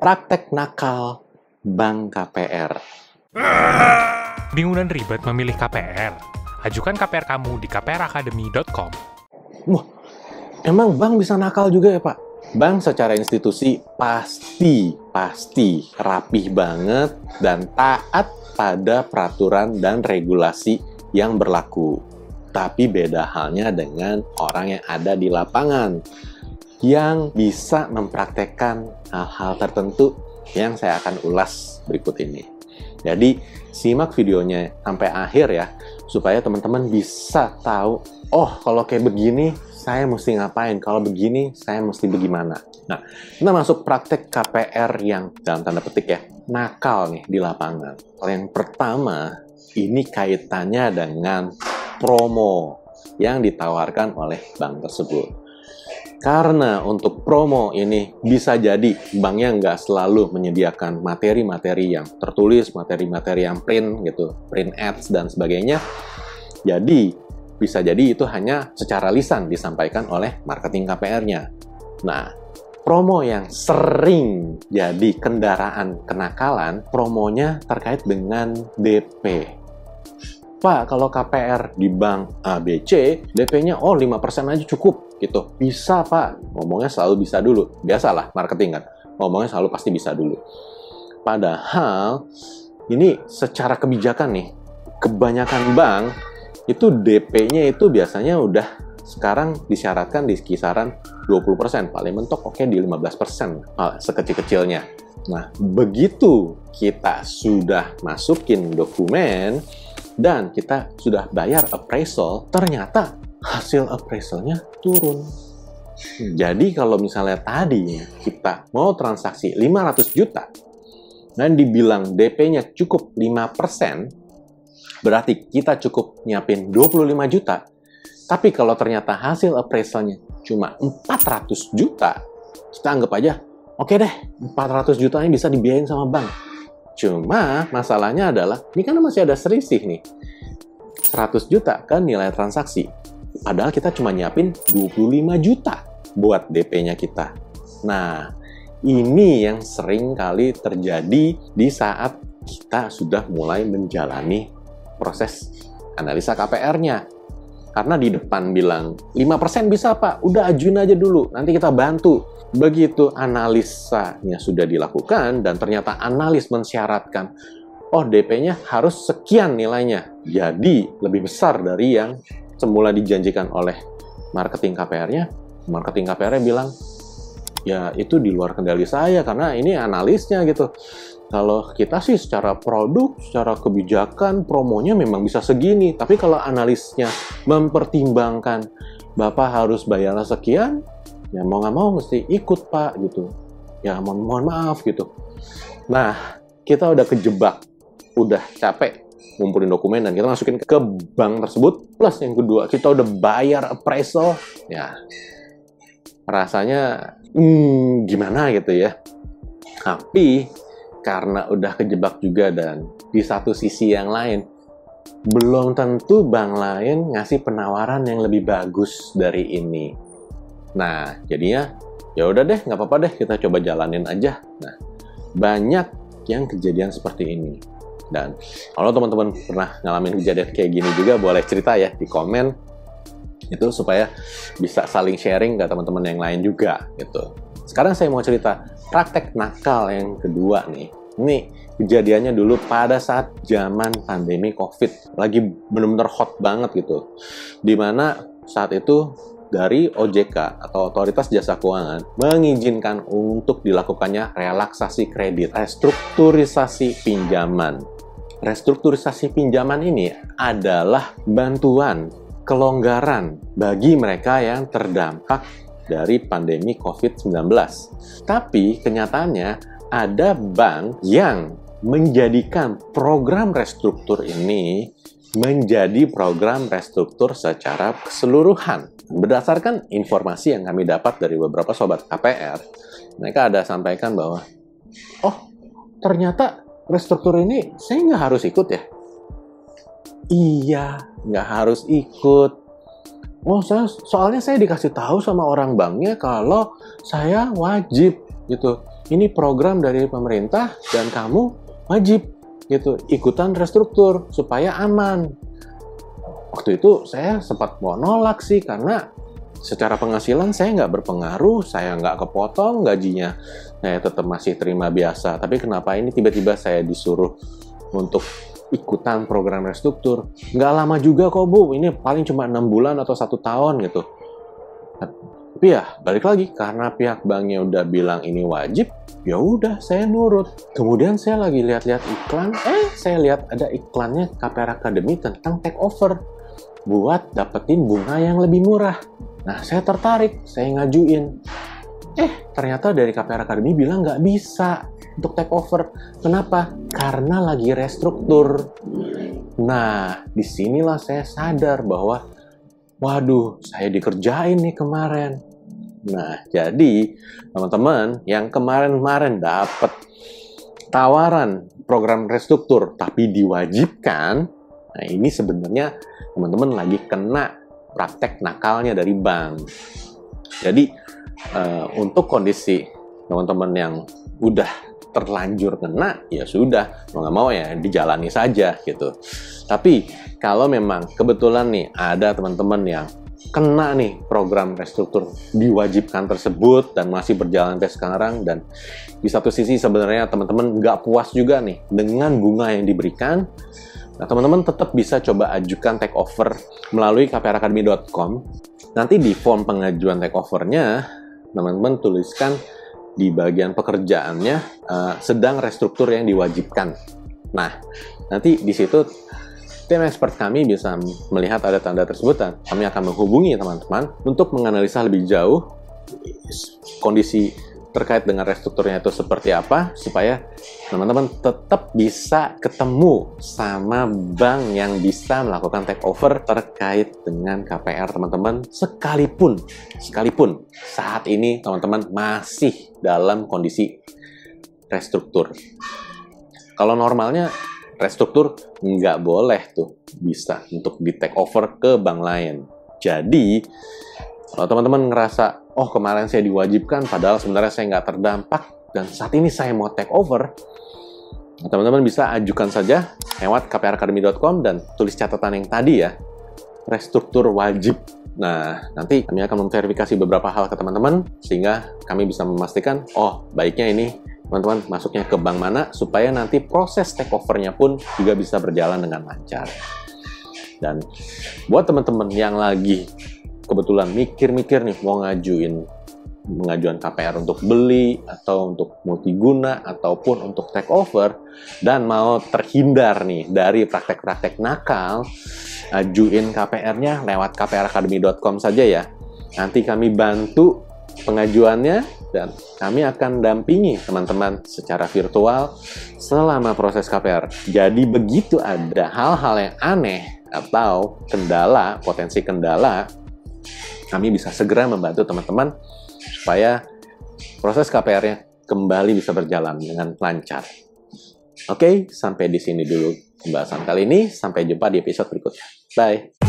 praktek nakal Bank KPR. Bingung dan ribet memilih KPR? Ajukan KPR kamu di kpracademy.com. Wah, emang bank bisa nakal juga ya Pak? Bank secara institusi pasti, pasti rapih banget dan taat pada peraturan dan regulasi yang berlaku. Tapi beda halnya dengan orang yang ada di lapangan yang bisa mempraktekkan hal-hal tertentu yang saya akan ulas berikut ini. Jadi, simak videonya sampai akhir ya, supaya teman-teman bisa tahu, oh kalau kayak begini, saya mesti ngapain, kalau begini, saya mesti bagaimana. Nah, kita masuk praktek KPR yang dalam tanda petik ya, nakal nih di lapangan. Yang pertama, ini kaitannya dengan promo yang ditawarkan oleh bank tersebut. Karena untuk promo ini bisa jadi banknya nggak selalu menyediakan materi-materi yang tertulis, materi-materi yang print gitu, print ads dan sebagainya. Jadi bisa jadi itu hanya secara lisan disampaikan oleh marketing KPR-nya. Nah, promo yang sering jadi kendaraan kenakalan, promonya terkait dengan DP. Pak, kalau KPR di bank ABC, DP-nya oh 5% aja cukup gitu. Bisa, Pak. Ngomongnya selalu bisa dulu. Biasalah marketing kan. Ngomongnya selalu pasti bisa dulu. Padahal ini secara kebijakan nih, kebanyakan bank itu DP-nya itu biasanya udah sekarang disyaratkan di kisaran 20%, paling mentok oke di 15%, ah, sekecil-kecilnya. Nah, begitu kita sudah masukin dokumen, dan kita sudah bayar appraisal, ternyata hasil appraisalnya turun. Jadi kalau misalnya tadi kita mau transaksi 500 juta dan dibilang DP-nya cukup 5%, berarti kita cukup nyiapin 25 juta. Tapi kalau ternyata hasil appraisalnya cuma 400 juta, kita anggap aja, oke okay deh, 400 jutanya bisa dibiayain sama bank Cuma masalahnya adalah, ini kan masih ada selisih nih. 100 juta kan nilai transaksi. Padahal kita cuma nyiapin 25 juta buat DP-nya kita. Nah, ini yang sering kali terjadi di saat kita sudah mulai menjalani proses analisa KPR-nya. Karena di depan bilang, 5% bisa Pak, udah ajuin aja dulu, nanti kita bantu. Begitu analisanya sudah dilakukan dan ternyata analis mensyaratkan, oh DP-nya harus sekian nilainya. Jadi lebih besar dari yang semula dijanjikan oleh marketing KPR-nya. Marketing KPR-nya bilang, ya itu di luar kendali saya karena ini analisnya gitu. Kalau kita sih secara produk, secara kebijakan, promonya memang bisa segini. Tapi kalau analisnya mempertimbangkan Bapak harus bayar sekian, ya mau nggak mau mesti ikut pak gitu ya mohon, mohon maaf gitu nah kita udah kejebak udah capek ngumpulin dokumen dan kita masukin ke bank tersebut plus yang kedua kita udah bayar appraisal ya rasanya hmm, gimana gitu ya tapi karena udah kejebak juga dan di satu sisi yang lain belum tentu bank lain ngasih penawaran yang lebih bagus dari ini Nah, jadinya ya udah deh, nggak apa-apa deh, kita coba jalanin aja. Nah, banyak yang kejadian seperti ini. Dan kalau teman-teman pernah ngalamin kejadian kayak gini juga, boleh cerita ya di komen itu supaya bisa saling sharing ke teman-teman yang lain juga gitu. Sekarang saya mau cerita praktek nakal yang kedua nih. Ini kejadiannya dulu pada saat zaman pandemi COVID. Lagi benar-benar hot banget gitu. Di mana saat itu dari OJK atau Otoritas Jasa Keuangan mengizinkan untuk dilakukannya relaksasi kredit, restrukturisasi pinjaman. Restrukturisasi pinjaman ini adalah bantuan kelonggaran bagi mereka yang terdampak dari pandemi COVID-19. Tapi kenyataannya ada bank yang menjadikan program restruktur ini menjadi program restruktur secara keseluruhan. Berdasarkan informasi yang kami dapat dari beberapa sobat KPR, mereka ada sampaikan bahwa, oh ternyata restruktur ini saya nggak harus ikut ya? Iya, nggak harus ikut. Oh, saya, soalnya saya dikasih tahu sama orang banknya kalau saya wajib gitu. ini program dari pemerintah dan kamu wajib gitu ikutan restruktur supaya aman. Waktu itu saya sempat mau nolak sih karena secara penghasilan saya nggak berpengaruh, saya nggak kepotong gajinya, saya tetap masih terima biasa. Tapi kenapa ini tiba-tiba saya disuruh untuk ikutan program restruktur? Nggak lama juga kok bu, ini paling cuma enam bulan atau satu tahun gitu. Ya balik lagi karena pihak banknya udah bilang ini wajib, ya udah saya nurut. Kemudian saya lagi lihat-lihat iklan, eh saya lihat ada iklannya KPR Academy tentang take over buat dapetin bunga yang lebih murah. Nah, saya tertarik, saya ngajuin. Eh, ternyata dari KPR Academy bilang nggak bisa untuk take over. Kenapa? Karena lagi restruktur. Nah, di sinilah saya sadar bahwa, waduh, saya dikerjain nih kemarin. Nah, jadi teman-teman yang kemarin-kemarin dapat tawaran program restruktur tapi diwajibkan, nah ini sebenarnya teman-teman lagi kena praktek nakalnya dari bank. Jadi uh, untuk kondisi teman-teman yang udah terlanjur kena, ya sudah mau nggak mau ya dijalani saja gitu. Tapi kalau memang kebetulan nih ada teman-teman yang kena nih program restruktur diwajibkan tersebut dan masih berjalan sampai sekarang dan di satu sisi sebenarnya teman-teman nggak puas juga nih dengan bunga yang diberikan Nah, teman-teman tetap bisa coba ajukan take over melalui kpracademy.com. Nanti di form pengajuan take overnya, teman-teman tuliskan di bagian pekerjaannya uh, sedang restruktur yang diwajibkan. Nah, nanti di situ tim expert kami bisa melihat ada tanda tersebut dan kami akan menghubungi teman-teman untuk menganalisa lebih jauh kondisi terkait dengan restrukturnya itu seperti apa supaya teman-teman tetap bisa ketemu sama bank yang bisa melakukan take over terkait dengan KPR teman-teman sekalipun sekalipun saat ini teman-teman masih dalam kondisi restruktur. Kalau normalnya restruktur nggak boleh tuh bisa untuk di take over ke bank lain. Jadi kalau teman-teman ngerasa, oh kemarin saya diwajibkan, padahal sebenarnya saya nggak terdampak, dan saat ini saya mau take over, teman-teman bisa ajukan saja lewat kpracademy.com dan tulis catatan yang tadi ya, restruktur wajib. Nah, nanti kami akan memverifikasi beberapa hal ke teman-teman, sehingga kami bisa memastikan, oh baiknya ini teman-teman masuknya ke bank mana, supaya nanti proses take overnya pun juga bisa berjalan dengan lancar. Dan buat teman-teman yang lagi kebetulan mikir-mikir nih mau ngajuin pengajuan KPR untuk beli atau untuk multiguna ataupun untuk take over dan mau terhindar nih dari praktek-praktek nakal ajuin KPR-nya lewat kpracademy.com saja ya nanti kami bantu pengajuannya dan kami akan dampingi teman-teman secara virtual selama proses KPR jadi begitu ada hal-hal yang aneh atau kendala, potensi kendala kami bisa segera membantu teman-teman supaya proses KPR-nya kembali bisa berjalan dengan lancar. Oke, sampai di sini dulu pembahasan kali ini. Sampai jumpa di episode berikutnya. Bye.